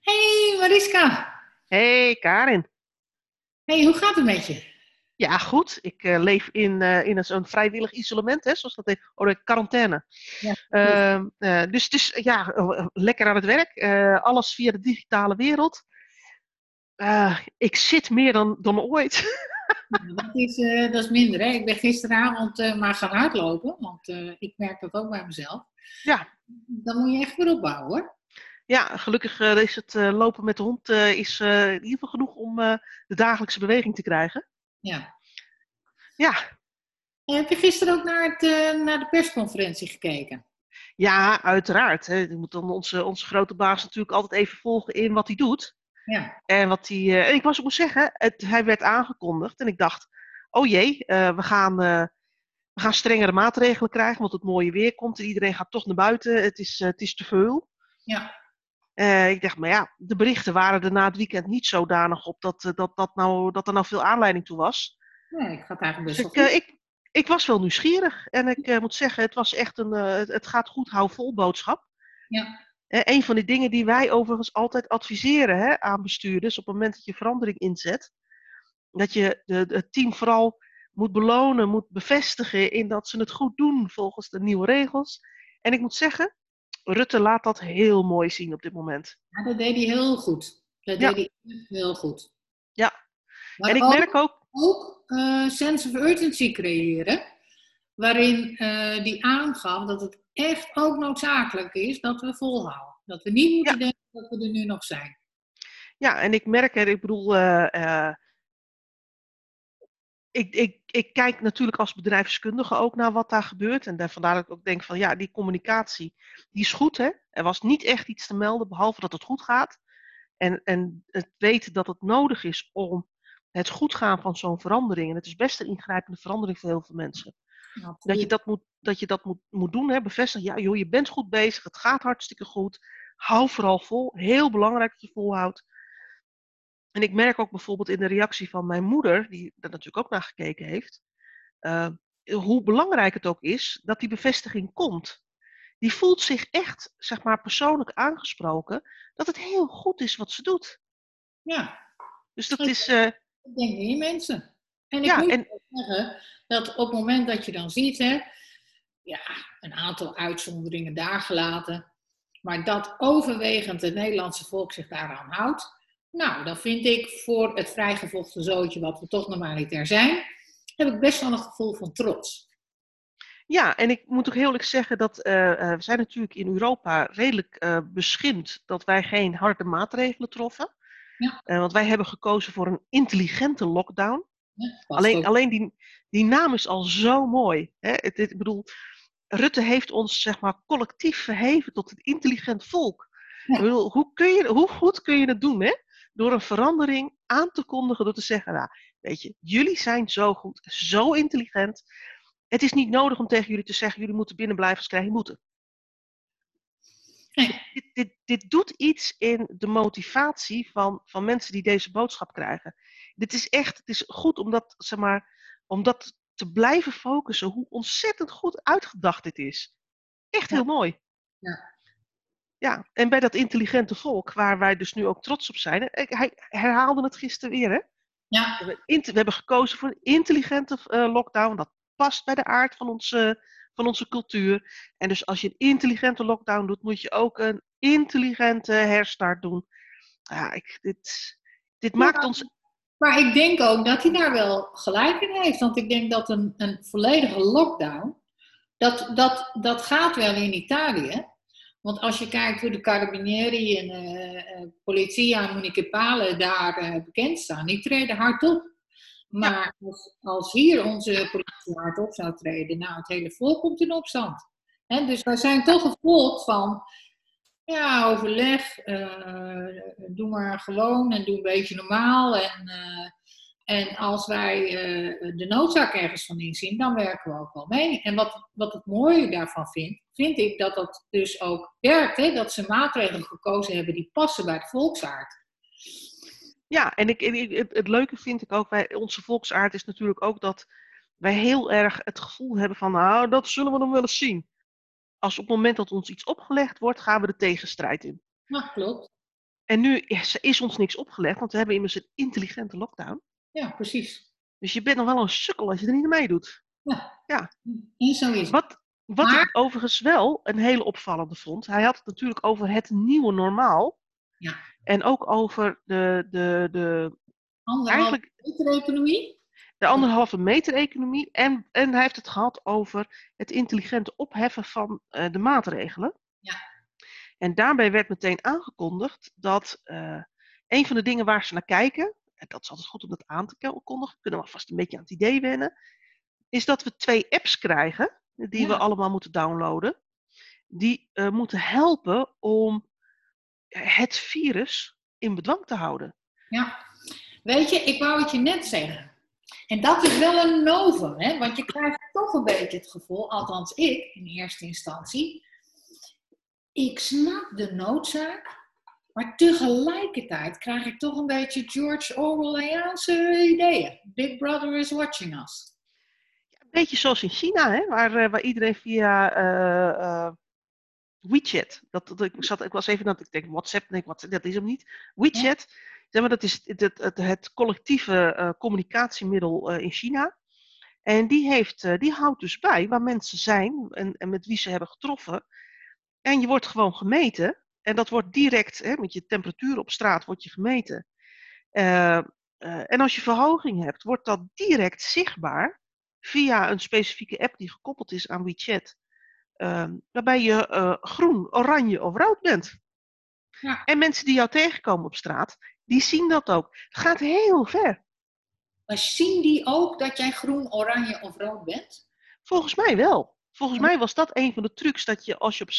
Hey Mariska. Hey Karin. Hey, hoe gaat het met je? Ja, goed. Ik eh, leef in, eh, in een zo'n vrijwillig isolement, hè, zoals dat heet. Oh, de quarantaine. Ja, Ehm, eh, dus het is ja, lekker aan het werk. Alles via de digitale wereld. Ik zit meer dan, dan ooit. dat is, dat is minder. Hè? Ik ben gisteravond maar gaan hardlopen, want ik merk dat ook bij mezelf. ja, Dan moet je echt weer opbouwen hoor. Ja, gelukkig eh, is het eh, lopen met de hond eh, is, in ieder geval genoeg om de dagelijkse beweging te krijgen. Ja. Ja, En heb je gisteren ook naar, het, naar de persconferentie gekeken? ja uiteraard. Hè. Je moet dan onze, onze grote baas natuurlijk altijd even volgen in wat hij doet. Ja. En wat eh, en ik was, ik moet zeggen, het, hij werd aangekondigd en ik dacht, oh jee, we, gaan, we gaan strengere maatregelen krijgen, want het mooie weer komt en iedereen gaat toch naar buiten. Het is, het is te veel. Ja. Eh, ik dacht, maar ja, de berichten waren er na het weekend niet zodanig op dat, eh, dat, dat, nou, dat er nou veel aanleiding toe was. Nee, ik ga het eigenlijk Dus best ik, goed. ik, ik was wel nieuwsgierig en ik moet zeggen, het was echt een, het, gaat goed, hou vol boodschap. Ja. Een van die dingen die wij overigens altijd adviseren hè, aan bestuurders op het moment dat je verandering inzet, dat je de, de- het team vooral moet belonen, moet bevestigen in dat ze het goed doen volgens de nieuwe regels. En ik moet zeggen, Rutte laat dat heel mooi zien op dit moment. Ja, dat deed hij heel goed. Dat Ja. deed hij heel goed. Ja. Maar en ik ook, merk ook, ook eh, sense of urgency creëren, waarin eh, die aangaf dat het echt ook noodzakelijk is dat we volhouden. Dat we niet moeten denken dat we er nu nog zijn. ja, en ik merk er, ik bedoel, eh, ik, ik, ik kijk natuurlijk als bedrijfskundige ook naar wat daar gebeurt. En daar, vandaar dat ik ook denk van ja, die communicatie, die is goed hè. Er was niet echt iets te melden, behalve dat het goed gaat. En, en het weten dat het nodig is om het goed gaan van zo'n verandering. En het is best een ingrijpende verandering voor heel veel mensen. Dat je dat moet, dat je dat moet, moet doen, hè, bevestigen. Ja, joh, je bent goed bezig, het gaat hartstikke goed. Hou vooral vol. Heel belangrijk dat je volhoudt. En ik merk ook bijvoorbeeld in de reactie van mijn moeder, die er natuurlijk ook naar gekeken heeft, eh, hoe belangrijk het ook is dat die bevestiging komt. Die voelt zich echt, zeg maar, persoonlijk aangesproken dat het heel goed is wat ze doet. Ja, Dus dat is, eh, ik denk in mensen. En ik ja, moet en zeggen dat op het moment dat je dan ziet, hè, ja, een aantal uitzonderingen daar gelaten, maar dat overwegend het Nederlandse volk zich daaraan houdt, nou, dan vind ik voor het vrijgevochten zootje, wat we toch normaliter zijn, heb ik best wel een gevoel van trots. Ja, en ik moet ook heel eerlijk zeggen dat eh, eh, we zijn natuurlijk in Europa redelijk eh beschimd dat wij geen harde maatregelen troffen. Ja. Want wij hebben gekozen voor een intelligente lockdown. Past Alleen, ook. alleen die, die naam is al zo mooi. Hè? Het, het- ik bedoel, Rutte heeft ons zeg maar collectief verheven tot een intelligent volk. Ja. Ik bedoel, hoe, kun je, hoe goed kun je het doen, hè? Door een verandering aan te kondigen, door te zeggen, nou, weet je, jullie zijn zo goed, zo intelligent. Het is niet nodig om tegen jullie te zeggen, jullie moeten binnen blijven, als krijg je moeten. Nee. Dit, dit, dit doet iets in de motivatie van, van mensen die deze boodschap krijgen. Dit is echt, het is goed om dat, zeg maar, om dat te blijven focussen, hoe ontzettend goed uitgedacht dit is. Echt Ja. heel mooi. Ja. Ja, en bij dat intelligente volk, waar wij dus nu ook trots op zijn. Hij herhaalde het gisteren weer, hè? Ja, We hebben, int- we hebben gekozen voor een intelligente eh, lockdown. Dat past bij de aard van onze, van onze cultuur. En dus als je een intelligente lockdown doet, moet je ook een intelligente herstart doen. Ja, ik, dit, dit maakt ons. maar ik denk ook dat hij daar wel gelijk in heeft. Want ik denk dat een, een volledige lockdown, dat, dat, dat gaat wel in Italië. Want als je kijkt hoe de Carabinieri en eh eh, Polizia Municipale daar eh, bekend staan, die treden hard op. Maar als, als hier onze politie hard op zou treden, nou, het hele volk komt in opstand. Dus wij zijn toch een volk van, ja, overleg, doe maar gewoon en doe een beetje normaal. En, en als wij eh, de noodzaak ergens van inzien, dan werken we ook wel mee. En wat, wat het mooie daarvan vind, vind ik dat dat dus ook werkt. Hè? Dat ze maatregelen gekozen hebben die passen bij de volksaard. Ja, en ik, en ik- het, het leuke vind ik ook, bij onze volksaard is natuurlijk ook dat wij heel erg het gevoel hebben van, nou, dat zullen we dan wel eens zien. Als op het moment dat ons iets opgelegd wordt, gaan we de tegenstrijd in. Nou, klopt. En nu is, is ons niks opgelegd, want we hebben immers een intelligente lockdown. Ja, precies. Dus je bent nog wel een sukkel als je er niet aan meedoet. Ja. Ja. En zo is het. Wat, wat Maar- ik overigens wel een hele opvallende vond. Hij had het natuurlijk over het nieuwe normaal. Ja. En ook over de, de, de, Anderhalve eigenlijk meter economie. de anderhalve meter economie. En, en hij heeft het gehad over het intelligente opheffen van eh, de maatregelen. Ja. En daarbij werd meteen aangekondigd dat eh, een van de dingen waar ze naar kijken, en dat is altijd goed om dat aan te kondigen, kunnen we alvast een beetje aan het idee wennen, is dat we twee apps krijgen, die we allemaal moeten downloaden, die eh, moeten helpen om het virus in bedwang te houden. Ja. Weet je, ik wou het je net zeggen. En dat is wel een novum, hè? want je krijgt toch een beetje het gevoel, althans ik in eerste instantie. Ik snap de noodzaak, maar tegelijkertijd krijg ik toch een beetje George Orwelliaanse ideeën. Big Brother is watching us. Een beetje zoals in China, hè, waar, eh, waar iedereen via eh, WeChat, dat, dat, ik, zat, ik was even het ik denk WhatsApp, nee, WhatsApp, dat is hem niet. WeChat, zeg maar, dat is het, het, collectieve communicatiemiddel in China. En die, heeft, die houdt dus bij waar mensen zijn en, en met wie ze hebben getroffen. En je wordt gewoon gemeten. En dat wordt direct, hè, met je temperatuur op straat, wordt je gemeten. Eh, eh, en als je verhoging hebt, wordt dat direct zichtbaar via een specifieke app die gekoppeld is aan WeChat. Ehm, waarbij je eh, groen, oranje of rood bent. Ja. En mensen die jou tegenkomen op straat, die zien dat ook. Het gaat heel ver. Maar zien die ook dat jij groen, oranje of rood bent? Volgens mij wel. Volgens Ja. mij was dat een van de trucs dat je als je op.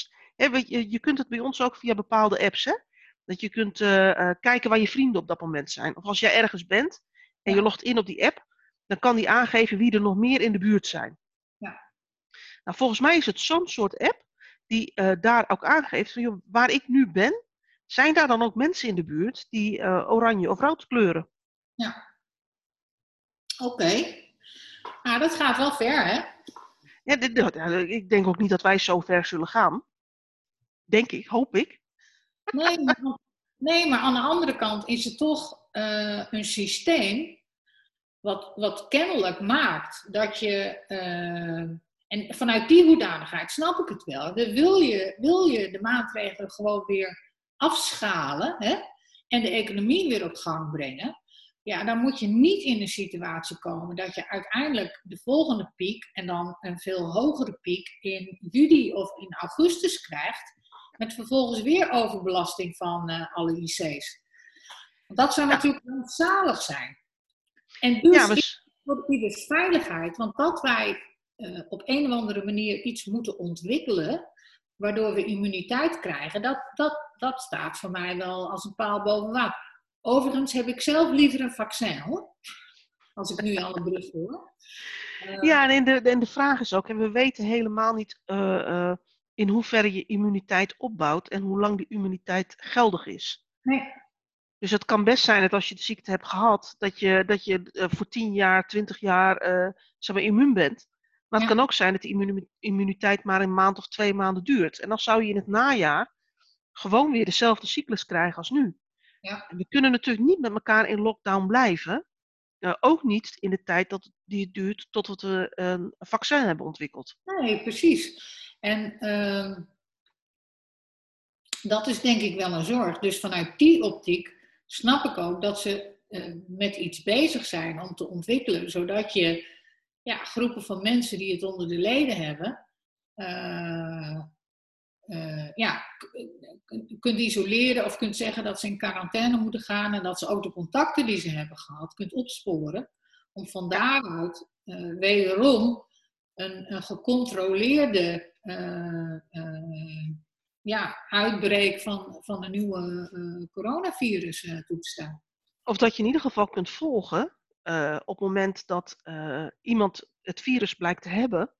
je, je kunt het bij ons ook via bepaalde apps, hè? Dat je kunt eh, eh, kijken waar je vrienden op dat moment zijn. Of als jij ergens bent en je Ja. logt in op die app, dan kan die aangeven wie er nog meer in de buurt zijn. Ja. Nou, volgens mij is het zo'n soort app die eh, daar ook aangeeft van joh, waar ik nu ben, zijn daar dan ook mensen in de buurt die oranje of rood kleuren. Oké. Nou, dat gaat wel ver, hè? Ja, dit- ja, ik denk ook niet dat wij zo ver zullen gaan. Denk ik, hoop ik. Nee, maar, nee, maar aan de andere kant is het toch eh, een systeem wat, wat kennelijk maakt dat je. eh, en vanuit die hoedanigheid snap ik het wel. Wil je, wil je de maatregelen gewoon weer afschalen hè, en de economie weer op gang brengen. Ja, dan moet je niet in de situatie komen dat je uiteindelijk de volgende piek en dan een veel hogere piek in juli of in augustus krijgt. Met vervolgens weer overbelasting van eh, alle IC's. Dat zou Ja. natuurlijk rampzalig zijn. En dus Ja, is ieders veiligheid, want dat wij eh, op een of andere manier iets moeten ontwikkelen, waardoor we immuniteit krijgen, dat, dat, dat staat voor mij wel als een paal boven water. Overigens heb ik zelf liever een vaccin hoor. Als ik nu al een brug hoor. Eh, Ja, en de, en de vraag is ook, en we weten helemaal niet eh, eh, in hoeverre je immuniteit opbouwt en hoe lang die immuniteit geldig is. Nee, Dus het kan best zijn dat als je de ziekte hebt gehad, dat je, dat je eh, voor 10 jaar, 20 jaar eh, zeg maar, immuun bent. Maar het Ja. kan ook zijn dat immu- immuniteit maar een maand of twee maanden duurt. En dan zou je in het najaar gewoon weer dezelfde cyclus krijgen als nu. Ja. En we kunnen natuurlijk niet met elkaar in lockdown blijven. Eh, ook niet in de tijd dat die het duurt totdat we een vaccin hebben ontwikkeld. nee, precies. En ehm, dat is denk ik wel een zorg. Dus vanuit die optiek snap ik ook dat ze eh, met iets bezig zijn om te ontwikkelen, zodat je ja, groepen van mensen die het onder de leden hebben, eh, eh, ja, kunt isoleren of kunt zeggen dat ze in quarantaine moeten gaan en dat ze ook de contacten die ze hebben gehad kunt opsporen. Om van daaruit eh, wederom een, een gecontroleerde eh, eh, ja, uitbreek van, van een nieuwe eh, coronavirus eh, toe te staan. Of dat je in ieder geval kunt volgen op het moment dat iemand het virus blijkt te hebben,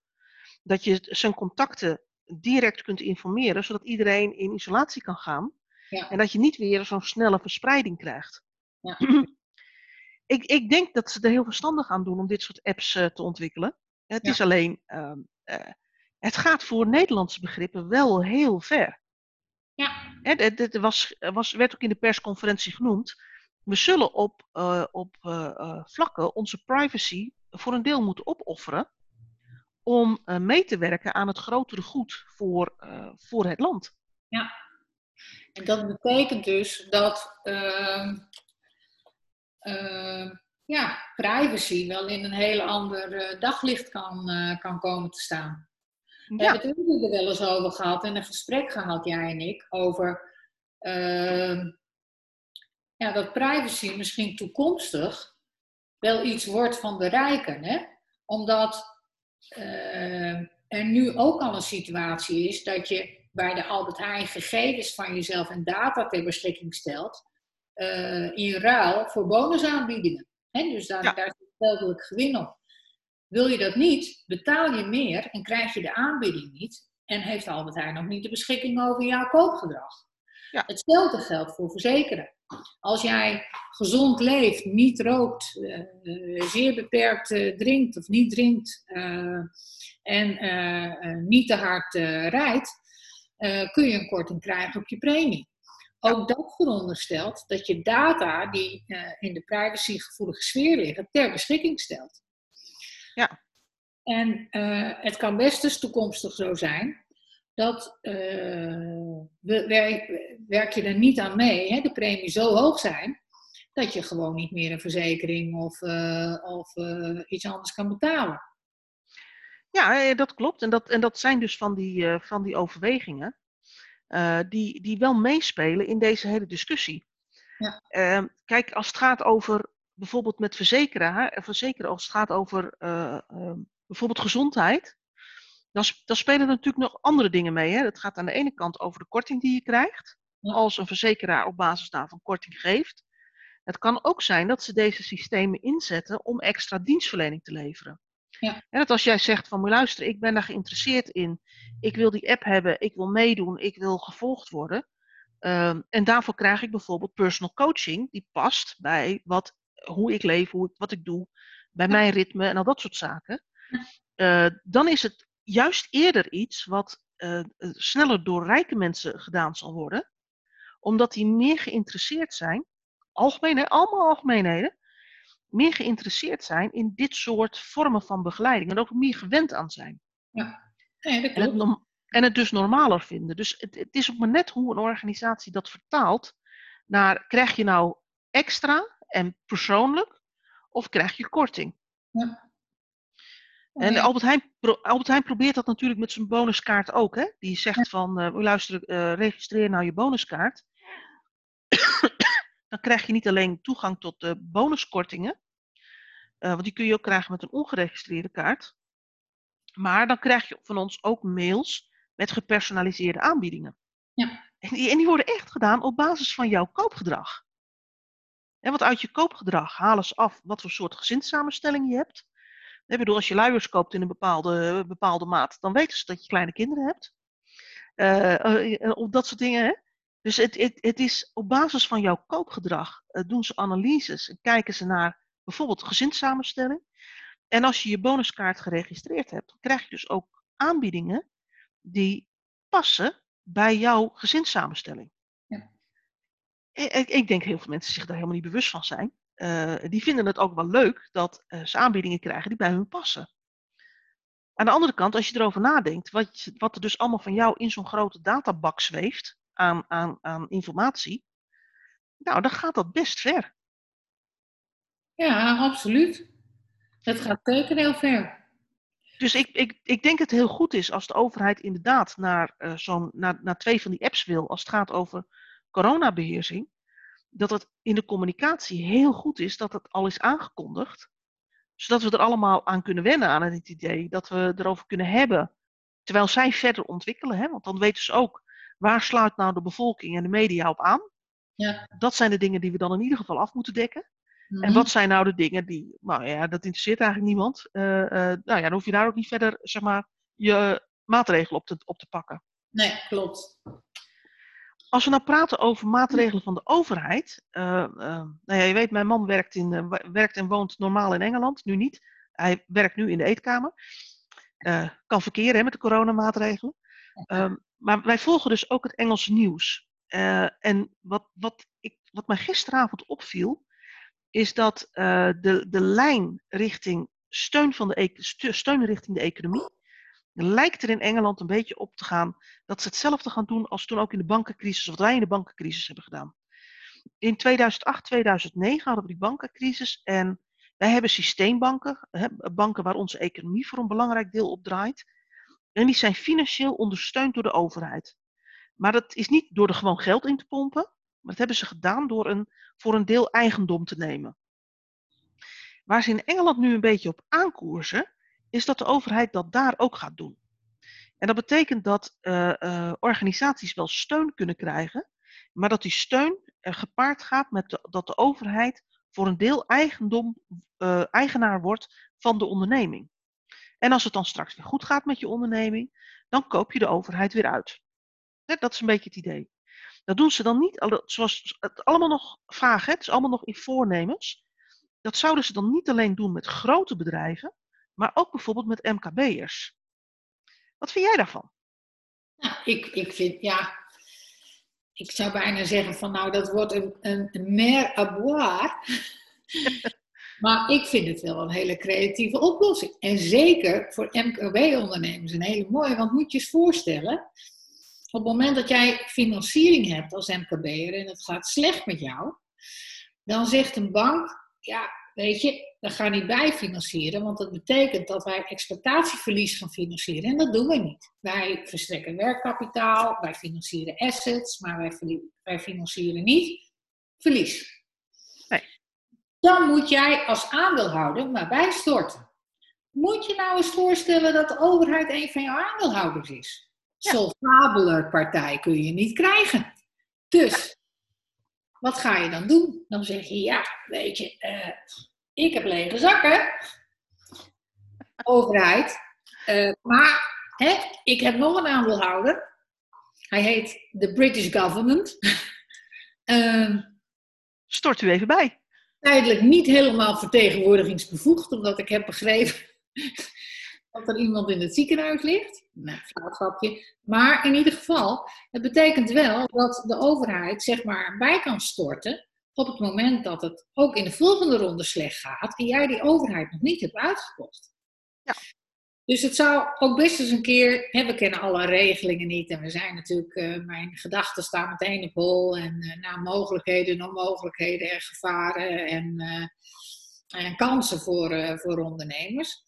dat je zijn contacten direct kunt informeren, zodat iedereen in isolatie kan gaan. Ja. En dat je niet weer zo'n snelle verspreiding krijgt. Ja. ik, ik denk dat ze er heel verstandig aan doen om dit soort apps te ontwikkelen. Het Ja. is alleen, ehm, eh, het gaat voor Nederlandse begrippen wel heel ver. Ja. Het was, was, werd ook in de persconferentie genoemd. We zullen op, uh, op uh, vlakken onze privacy voor een deel moeten opofferen om mee te werken aan het grotere goed voor, voor het land. Ja, en dat betekent dus dat ehm, ehm, ja, privacy wel in een heel ander daglicht kan, kan komen te staan. We hebben het er wel eens over gehad en een gesprek gehad, jij en ik, over uh, ja, dat privacy misschien toekomstig wel iets wordt van de rijken. Hè? Omdat uh, er nu ook al een situatie is dat je bij de Albert Heijn gegevens van jezelf en data ter beschikking stelt. Uh, in ruil voor bonusaanbiedingen. Dus daar, ja. daar zit geldelijk gewin op. Wil je dat niet, betaal je meer en krijg je de aanbieding niet. En heeft Albert Heijn nog niet de beschikking over jouw koopgedrag. Ja. Hetzelfde geldt voor verzekeren. Als jij gezond leeft, niet rookt, uh, zeer beperkt uh, drinkt of niet drinkt uh, en niet te hard rijdt, kun je een korting krijgen op je premie. Ook dat veronderstelt dat je data die in de privacygevoelige sfeer liggen ter beschikking stelt. Ja. En uh, het kan best dus toekomstig zo zijn dat uh, we, werk, werk je er niet aan mee, hè, de premie zo hoog zijn, dat je gewoon niet meer een verzekering of, uh, of iets anders kan betalen. Ja, dat klopt. En dat, en dat zijn dus van die, van die overwegingen die, die wel meespelen in deze hele discussie. Ja. Ehm, kijk, als het gaat over bijvoorbeeld met verzekeren, hè, verzekeren als het gaat over uh, uh, bijvoorbeeld gezondheid, dan, dan, spelen er natuurlijk nog andere dingen mee. Hè. Het gaat aan de ene kant over de korting die je krijgt, als een verzekeraar op basis daarvan korting geeft. Het kan ook zijn dat ze deze systemen inzetten om extra dienstverlening te leveren. Ja. En dat als jij zegt van, luister, ik ben daar geïnteresseerd in, ik wil die app hebben, ik wil meedoen, ik wil gevolgd worden. Um, en daarvoor krijg ik bijvoorbeeld personal coaching, die past bij wat hoe ik leef, hoe ik, wat ik doe, bij mijn ritme en al dat soort zaken. Uh, dan is het juist eerder iets wat uh, sneller door rijke mensen gedaan zal worden, omdat die meer geïnteresseerd zijn, algemeen, allemaal algemeenheden, meer geïnteresseerd zijn in dit soort vormen van begeleiding en ook meer gewend aan zijn. Ja. Nee, dat en, het, en, het, dus normaler vinden. Dus het, het is ook maar net hoe een organisatie dat vertaalt naar krijg je nou extra en persoonlijk, of krijg je korting? Ja. En Albert Heijn, Albert Heijn probeert dat natuurlijk met zijn bonuskaart ook. Hè? Die zegt van, uh, luister, uh, registreer nou je bonuskaart. Dan krijg je niet alleen toegang tot de bonuskortingen. Uh, want die kun je ook krijgen met een ongeregistreerde kaart. Maar dan krijg je van ons ook mails met gepersonaliseerde aanbiedingen. Ja. En, die, en die worden echt gedaan op basis van jouw koopgedrag. En want uit je koopgedrag halen ze af wat voor soort gezinssamenstelling je hebt. Ik bedoel, als je luiers koopt in een bepaalde, bepaalde maat, dan weten ze dat je kleine kinderen hebt. Uh, of dat soort dingen. Hè? Dus het, het, het is op basis van jouw koopgedrag uh, doen ze analyses en kijken ze naar bijvoorbeeld gezinssamenstelling. En als je je bonuskaart geregistreerd hebt, krijg je dus ook aanbiedingen die passen bij jouw gezinssamenstelling. Ik, ik, denk heel veel mensen zich daar helemaal niet bewust van zijn. Uh, die vinden het ook wel leuk dat uh, ze aanbiedingen krijgen die bij hun passen. Aan de andere kant, als je erover nadenkt, wat, wat er dus allemaal van jou in zo'n grote databak zweeft aan, aan, aan informatie, nou, dan gaat dat best ver. Ja, absoluut. Het gaat zeker heel ver. Dus ik, ik, ik denk dat het heel goed is als de overheid inderdaad naar, uh, zo'n, naar, naar twee van die apps wil, als het gaat over coronabeheersing, dat het in de communicatie heel goed is dat het al is aangekondigd, zodat we er allemaal aan kunnen wennen aan het idee, dat we erover kunnen hebben, terwijl zij verder ontwikkelen, hè, want dan weten ze ook waar sluit nou de bevolking en de media op aan. Ja. Dat zijn de dingen die we dan in ieder geval af moeten dekken. En Mhm. wat zijn nou de dingen die, nou ja, dat interesseert eigenlijk niemand. Uh, uh, nou ja, dan hoef je daar ook niet verder, zeg maar, je maatregelen op te, op te pakken. Nee, klopt. Als we nou praten over maatregelen van de overheid. Uh, nou ja, je weet, mijn man werkt, in, werkt en woont normaal in Engeland, nu niet. Hij werkt nu in de eetkamer. kan verkeren hè, met de coronamaatregelen. Um, maar wij volgen dus ook het Engelse nieuws. Uh, en wat, wat, ik, wat mij gisteravond opviel, is dat uh, de, de lijn richting steun, van de, steun richting de economie, lijkt er in Engeland een beetje op te gaan dat ze hetzelfde gaan doen als toen ook in de bankencrisis, wat wij in de bankencrisis hebben gedaan. In 2008, 2009 hadden we die bankencrisis en wij hebben systeembanken, banken waar onze economie voor een belangrijk deel op draait. En die zijn financieel ondersteund door de overheid. Maar dat is niet door er gewoon geld in te pompen, maar dat hebben ze gedaan door een, voor een deel eigendom te nemen. Waar ze in Engeland nu een beetje op aankoersen, is dat de overheid dat daar ook gaat doen. En dat betekent dat uh, uh, organisaties wel steun kunnen krijgen, maar dat die steun er gepaard gaat met dat de overheid voor een deel eigendom, eigenaar wordt van de onderneming. En als het dan straks weer goed gaat met je onderneming, dan koop je de overheid weer uit. Dat is een beetje het idee. Dat doen ze dan niet, zoals het allemaal nog vaag, hè? het is allemaal nog in voornemens. Dat zouden ze dan niet alleen doen met grote bedrijven, maar ook bijvoorbeeld met MKB'ers. Wat vind jij daarvan? Nou, ik, ik vind, ja, ik zou bijna zeggen van nou, dat wordt een, een, een mer à boire. maar ik vind het wel een hele creatieve oplossing. En zeker voor MKB-ondernemers een hele mooie. Want moet je eens voorstellen, op het moment dat jij financiering hebt als MKB'er en het gaat slecht met jou, dan zegt een bank, ja, weet je, we gaan niet bijfinancieren, want dat betekent dat wij exploitatieverlies gaan financieren en dat doen we niet. Wij verstrekken werkkapitaal, wij financieren assets, maar wij financieren niet verlies. Dan moet jij als aandeelhouder maar bijstorten. Moet je nou eens voorstellen dat de overheid een van jouw aandeelhouders is? Ja. Partij kun je niet krijgen. Dus, wat ga je dan doen? Dan zeg je, ja, weet je, uh, ik heb lege zakken. Overheid. Uh, maar hè, ik heb nog een aandeelhouder. Hij heet de British Government. uh, Stort u even bij. Tijdelijk niet helemaal vertegenwoordigingsbevoegd, omdat ik heb begrepen dat er iemand in het ziekenhuis ligt. Nou, flauwgrapje. Maar in ieder geval, het betekent wel dat de overheid zeg maar bij kan storten op het moment dat het ook in de volgende ronde slecht gaat en jij die overheid nog niet hebt uitgekocht. Ja. Dus het zou ook best eens een keer, hè, we kennen alle regelingen niet en we zijn natuurlijk, uh, mijn gedachten staan meteen op hol en uh, naar mogelijkheden, onmogelijkheden en gevaren en, uh, en kansen voor, voor ondernemers.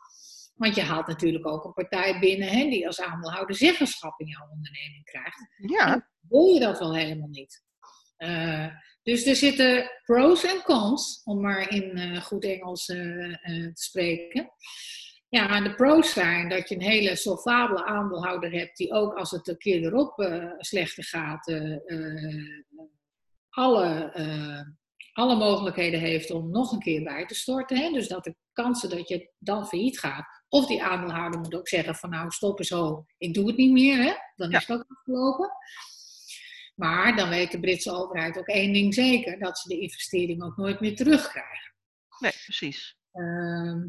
Want je haalt natuurlijk ook een partij binnen hè, die als aandeelhouder zeggenschap in jouw onderneming krijgt. Ja. En wil je dat wel helemaal niet. Dus er zitten pros en cons, om maar in goed Engels te spreken. Ja, en de pros zijn dat je een hele solvabele aandeelhouder hebt, die ook als het een keer erop slechter gaat, alle, alle mogelijkheden heeft om nog een keer bij te storten. Hè? Dus dat de kansen dat je dan failliet gaat, of die aandeelhouder moet ook zeggen van nou stop eens zo, ik doe het niet meer, hè? dan is het ook afgelopen. Maar dan weet de Britse overheid ook één ding zeker: dat ze de investering ook nooit meer terugkrijgen. Nee, precies. Uh,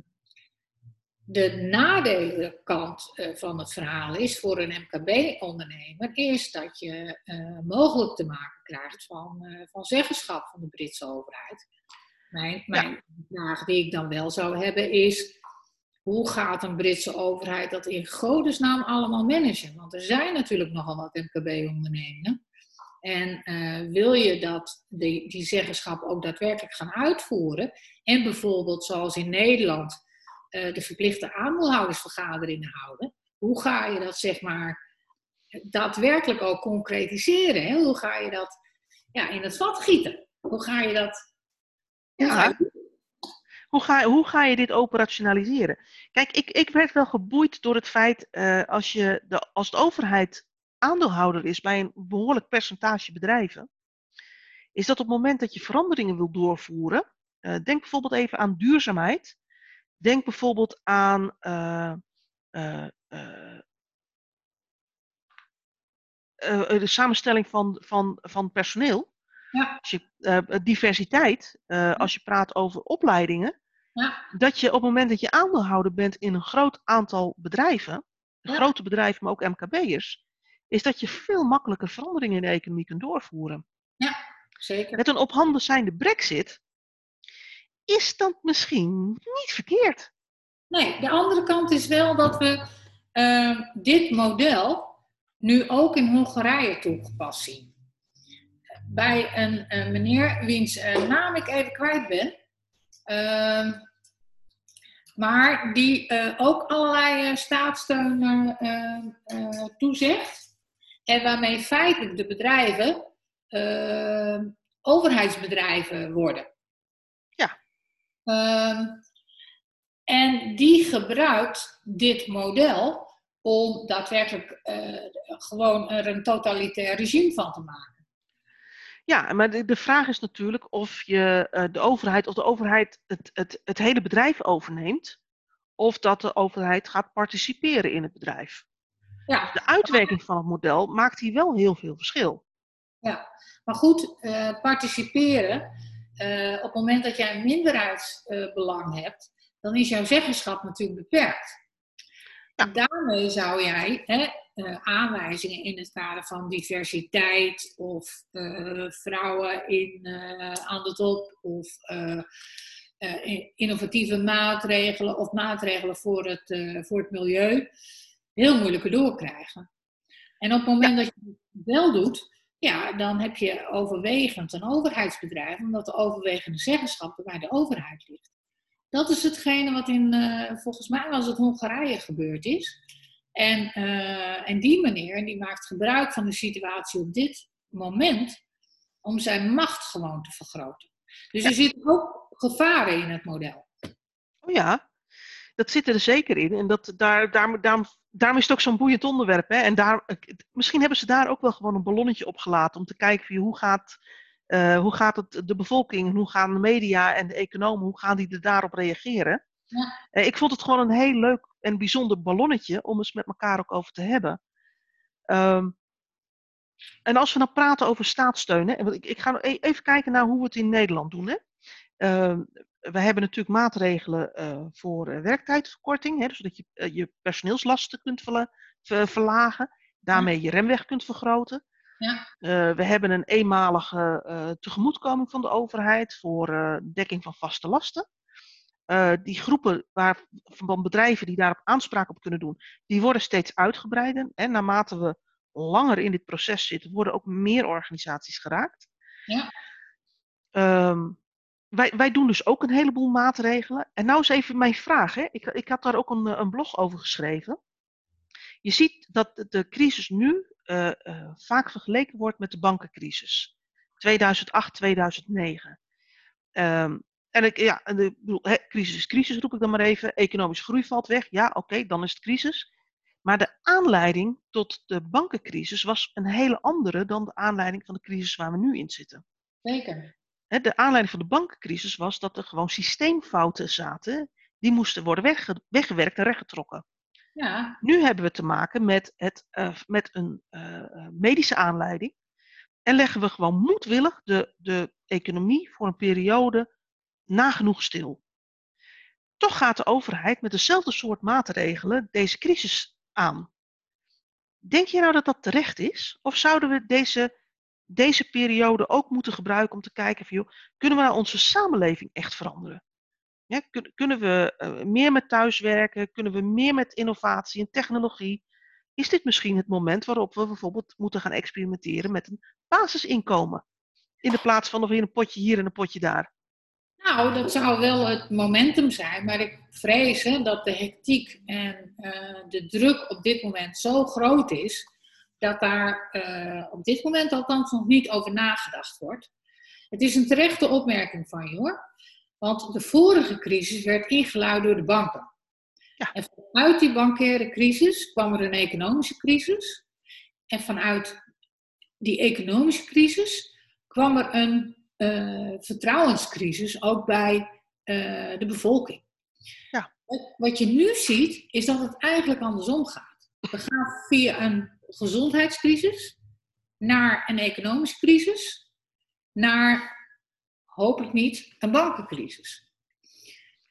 de nadeelenkant uh, van het verhaal is voor een MKB-ondernemer is dat je uh, mogelijk te maken krijgt van, uh, van zeggenschap van de Britse overheid. Mijn, mijn vraag die ik dan wel zou hebben is, hoe gaat een Britse overheid dat in godesnaam allemaal managen? Want er zijn natuurlijk nogal wat MKB-ondernemingen en uh, wil je dat die, die zeggenschap ook daadwerkelijk gaan uitvoeren? En bijvoorbeeld zoals in Nederland de verplichte aandeelhoudersvergaderingen houden. Hoe ga je dat zeg maar daadwerkelijk ook concretiseren? Hè? Hoe ga je dat ja, in het vat gieten? Hoe ga je dat... Ja. Hoe ga, hoe ga je dit operationaliseren? Kijk, ik, ik werd wel geboeid door het feit, uh, als, je de, als de overheid aandeelhouder is bij een behoorlijk percentage bedrijven, is dat op het moment dat je veranderingen wil doorvoeren, uh, denk bijvoorbeeld even aan duurzaamheid. Denk bijvoorbeeld aan uh, uh, de samenstelling van, van, van personeel. Ja. Als je, diversiteit, als je praat over opleidingen. Ja. Dat je op het moment dat je aandeelhouder bent in een groot aantal bedrijven, ja. grote bedrijven, maar ook MKB'ers, is dat je veel makkelijker veranderingen in de economie kunt doorvoeren. Ja, zeker. Met een op handen zijnde brexit is dat misschien niet verkeerd. Nee, de andere kant is wel dat we uh, dit model nu ook in Hongarije toegepast zien. Bij een, meneer wiens uh, naam ik even kwijt ben, uh, maar die uh, ook allerlei staatssteun toezegt. En waarmee feitelijk de bedrijven overheidsbedrijven worden. Ehm, en die gebruikt dit model om daadwerkelijk uh, gewoon er een totalitair regime van te maken. Ja, maar de, de vraag is natuurlijk of je uh, de overheid of de overheid het, het, het hele bedrijf overneemt, of dat de overheid gaat participeren in het bedrijf. Ja. De uitwerking van het model maakt hier wel heel veel verschil. Ja, maar goed, uh, participeren, op het moment dat jij een minderheidsbelang hebt, dan is jouw zeggenschap natuurlijk beperkt. Ja. Daarmee zou jij hè, uh, aanwijzingen in het kader van diversiteit of uh, vrouwen in, aan de top of innovatieve maatregelen of maatregelen voor het, voor het milieu heel moeilijker doorkrijgen. En op het moment ja. dat je het wel doet, ja, dan heb je overwegend een overheidsbedrijf, omdat de overwegende zeggenschap bij de overheid ligt. Dat is hetgene wat in, uh, volgens mij was het Hongarije gebeurd is. En, uh, en die meneer die maakt gebruik van de situatie op dit moment om zijn macht gewoon te vergroten. Dus er zitten ook gevaren in het model. Oh ja, dat zit er zeker in. En dat, daar, daar, daar, daarom is het ook zo'n boeiend onderwerp. Hè? En daar, misschien hebben ze daar ook wel gewoon een ballonnetje op gelaten om te kijken hoe gaat uh, hoe gaat het de bevolking, hoe gaan de media en de economen, hoe gaan die er daarop reageren? Ja. Uh, ik vond het gewoon een heel leuk en bijzonder ballonnetje om eens met elkaar ook over te hebben. Um, en als we dan praten over staatssteun, hè, ik, ik, ga e-, even kijken naar hoe we het in Nederland doen. Hè. Uh, we hebben natuurlijk maatregelen uh, voor werktijdverkorting, hè, zodat je je personeelslasten kunt verla verlagen, daarmee je remweg kunt vergroten. Ja. Uh, we hebben een eenmalige tegemoetkoming van de overheid voor dekking van vaste lasten. die groepen waar, van bedrijven die daarop aanspraak op kunnen doen, die worden steeds uitgebreider. En naarmate we langer in dit proces zitten, worden ook meer organisaties geraakt. Ja. Um, wij, wij doen dus ook een heleboel maatregelen. En nou is even mijn vraag. Hè. Ik, ik had daar ook een, een blog over geschreven. Je ziet dat de crisis nu uh, uh, vaak vergeleken wordt met de bankencrisis. 2008, 2009. Um, en ik, ja, de, bedoel, crisis is crisis, roep ik dan maar even. Economische groei valt weg. Ja, oké, dan is het crisis. Maar de aanleiding tot de bankencrisis was een hele andere dan de aanleiding van de crisis waar we nu in zitten. Zeker. De aanleiding van de bankencrisis was dat er gewoon systeemfouten zaten. Die moesten worden wegge weggewerkt en rechtgetrokken. Ja. Nu hebben we te maken met, het, uh, met een uh, medische aanleiding. En leggen we gewoon moedwillig de, de economie voor een periode nagenoeg stil. Toch gaat de overheid met dezelfde soort maatregelen deze crisis aan. Denk je nou dat dat terecht is? Of zouden we deze, deze periode ook moeten gebruiken om te kijken van, joh, kunnen we nou onze samenleving echt veranderen? Kunnen we uh, meer met thuiswerken? Kunnen we meer met innovatie en technologie? Is dit misschien het moment waarop we bijvoorbeeld moeten gaan experimenteren met een basisinkomen? In de plaats van nog weer een potje hier en een potje daar. Nou, dat zou wel het momentum zijn, maar ik vrees hè, dat de hectiek en uh, de druk op dit moment zo groot is, dat daar uh, op dit moment althans nog niet over nagedacht wordt. Het is een terechte opmerking van je hoor. Want de vorige crisis werd ingeluid door de banken. Ja. En vanuit die bankaire crisis kwam er een economische crisis. En vanuit die economische crisis kwam er een uh, vertrouwenscrisis ook bij uh, de bevolking. Ja. Wat je nu ziet, is dat het eigenlijk andersom gaat. We gaan via een gezondheidscrisis naar een economische crisis, naar hopelijk niet een bankencrisis.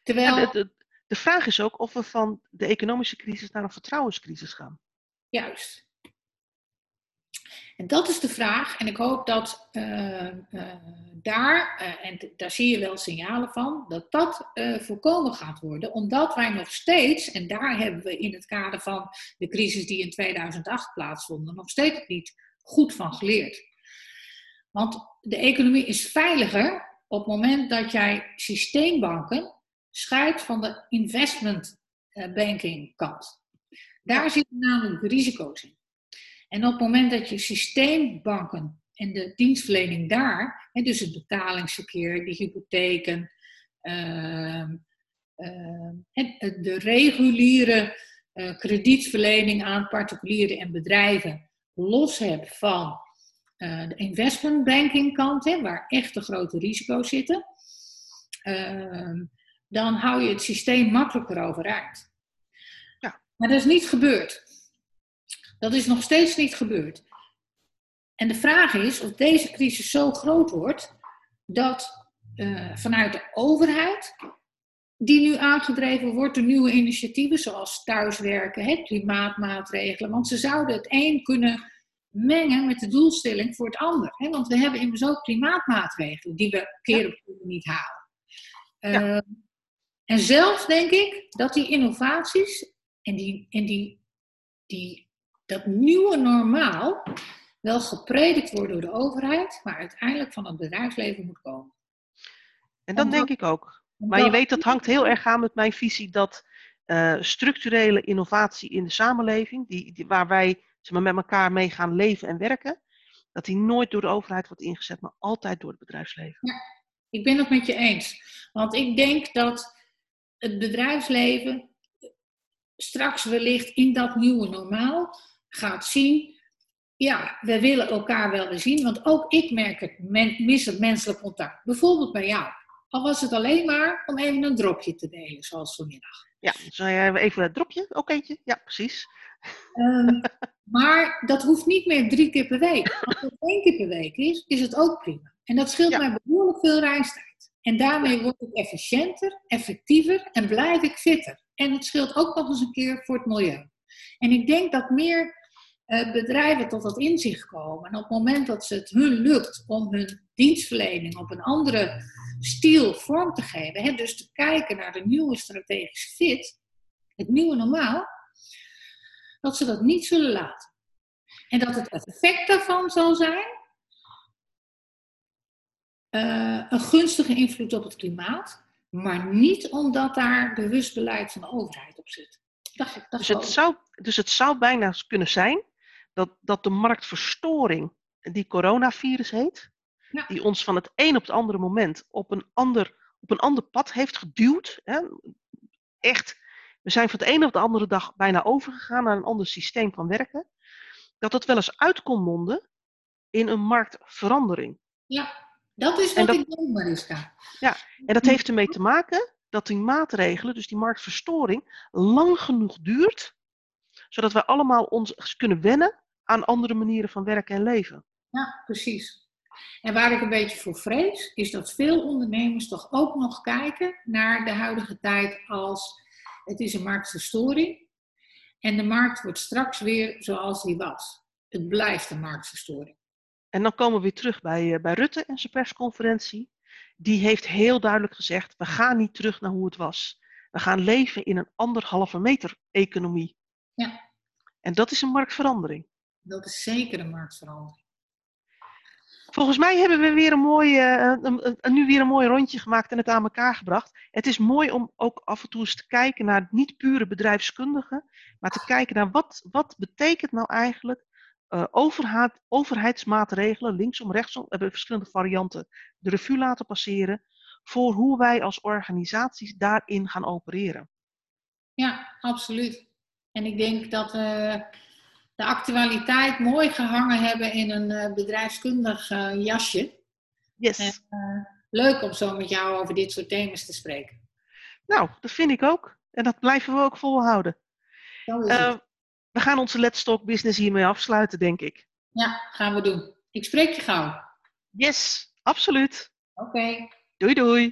Terwijl... Ja, de, de, de, vraag is ook of we van de economische crisis naar een vertrouwenscrisis gaan. Juist. En dat is de vraag. En ik hoop dat uh, uh, daar, uh, en daar zie je wel signalen van, dat dat voorkomen gaat worden. Omdat wij nog steeds, en daar hebben we in het kader van de crisis die in 2008 plaatsvond, nog steeds niet goed van geleerd. Want de economie is veiliger op het moment dat jij systeembanken scheidt van de investment banking kant. Daar zitten namelijk risico's in. En op het moment dat je systeembanken en de dienstverlening daar, hè, dus het betalingsverkeer, de hypotheken, uh, uh, de reguliere uh, kredietverlening aan particulieren en bedrijven los hebt van uh, de investmentbanking kant, hè, waar echt de grote risico's zitten, ehm, dan hou je het systeem makkelijker overeind. Ja. Maar dat is niet gebeurd. Dat is nog steeds niet gebeurd. En de vraag is of deze crisis zo groot wordt dat uh, vanuit de overheid, die nu aangedreven wordt door nieuwe initiatieven zoals thuiswerken, hè, klimaatmaatregelen, want ze zouden het een kunnen mengen met de doelstelling voor het ander. Hè, want we hebben immers ook klimaatmaatregelen die we keer op keer niet halen. Ja. Uh, en zelfs denk ik dat die innovaties en die, en die, die dat nieuwe normaal wel gepredikt wordt door de overheid, maar uiteindelijk van het bedrijfsleven moet komen. En dat denk ik ook. Maar je weet, dat hangt heel erg aan met mijn visie dat uh, structurele innovatie in de samenleving, die, die, waar wij zeg maar, met elkaar mee gaan leven en werken, dat die nooit door de overheid wordt ingezet, maar altijd door het bedrijfsleven. Ja, ik ben het met je eens. Want ik denk dat het bedrijfsleven straks wellicht in dat nieuwe normaal gaat zien. Ja, we willen elkaar wel weer zien, want ook ik merk het, men, mis het menselijk contact. Bijvoorbeeld bij jou. Al was het alleen maar om even een dropje te delen, zoals vanmiddag. Ja, zou jij even een dropje? Oké, ja, precies. Um, maar dat hoeft niet meer drie keer per week. Als het één keer per week is, is het ook prima. En dat scheelt ja. mij behoorlijk veel reistijd. En daarmee word ik efficiënter, effectiever en blijf ik fitter. En het scheelt ook nog eens een keer voor het milieu. En ik denk dat meer bedrijven tot dat inzicht komen. En op het moment dat het hun lukt om hun dienstverlening op een andere stiel vorm te geven, hè, dus te kijken naar de nieuwe strategische fit, het nieuwe normaal, dat ze dat niet zullen laten. En dat het effect daarvan zal zijn uh, een gunstige invloed op het klimaat, maar niet omdat daar bewust beleid van de overheid op zit. Dat, dat dus, het zou, dus het zou bijna kunnen zijn dat, dat de marktverstoring, die coronavirus heet, ja. die ons van het een op het andere moment op een ander, op een ander pad heeft geduwd. Hè? Echt, we zijn van de ene op de andere dag bijna overgegaan naar een ander systeem van werken. Dat dat wel eens uit kon monden in een marktverandering. Ja, dat is wat dat, ik denk, Mariska. Ja, en dat heeft ermee te maken dat die maatregelen, dus die marktverstoring, lang genoeg duurt, zodat we allemaal ons kunnen wennen aan andere manieren van werken en leven. Ja, precies. En waar ik een beetje voor vrees, is dat veel ondernemers toch ook nog kijken naar de huidige tijd als het is een marktverstoring en de markt wordt straks weer zoals die was. Het blijft een marktverstoring. En dan komen we weer terug bij, uh, bij Rutte en zijn persconferentie. Die heeft heel duidelijk gezegd: we gaan niet terug naar hoe het was. We gaan leven in een anderhalve meter economie. Ja. En dat is een marktverandering. Dat is zeker een marktverandering. Volgens mij hebben we weer een mooi, een, een, nu weer een mooi rondje gemaakt en het aan elkaar gebracht. Het is mooi om ook af en toe eens te kijken naar niet pure bedrijfskundigen, maar te kijken naar wat, wat betekent nou eigenlijk uh, overheid, overheidsmaatregelen, linksom, rechtsom, we hebben verschillende varianten de revue laten passeren, voor hoe wij als organisaties daarin gaan opereren. Ja, absoluut. En ik denk dat we de actualiteit mooi gehangen hebben in een uh, bedrijfskundig uh, jasje. Yes. En, uh, leuk om zo met jou over dit soort thema's te spreken. Nou, dat vind ik ook. En dat blijven we ook volhouden. we gaan onze Let's Talk Business hiermee afsluiten, denk ik. Ja, gaan we doen. Ik spreek je gauw. Yes, absoluut. Oké. Okay. Doei doei.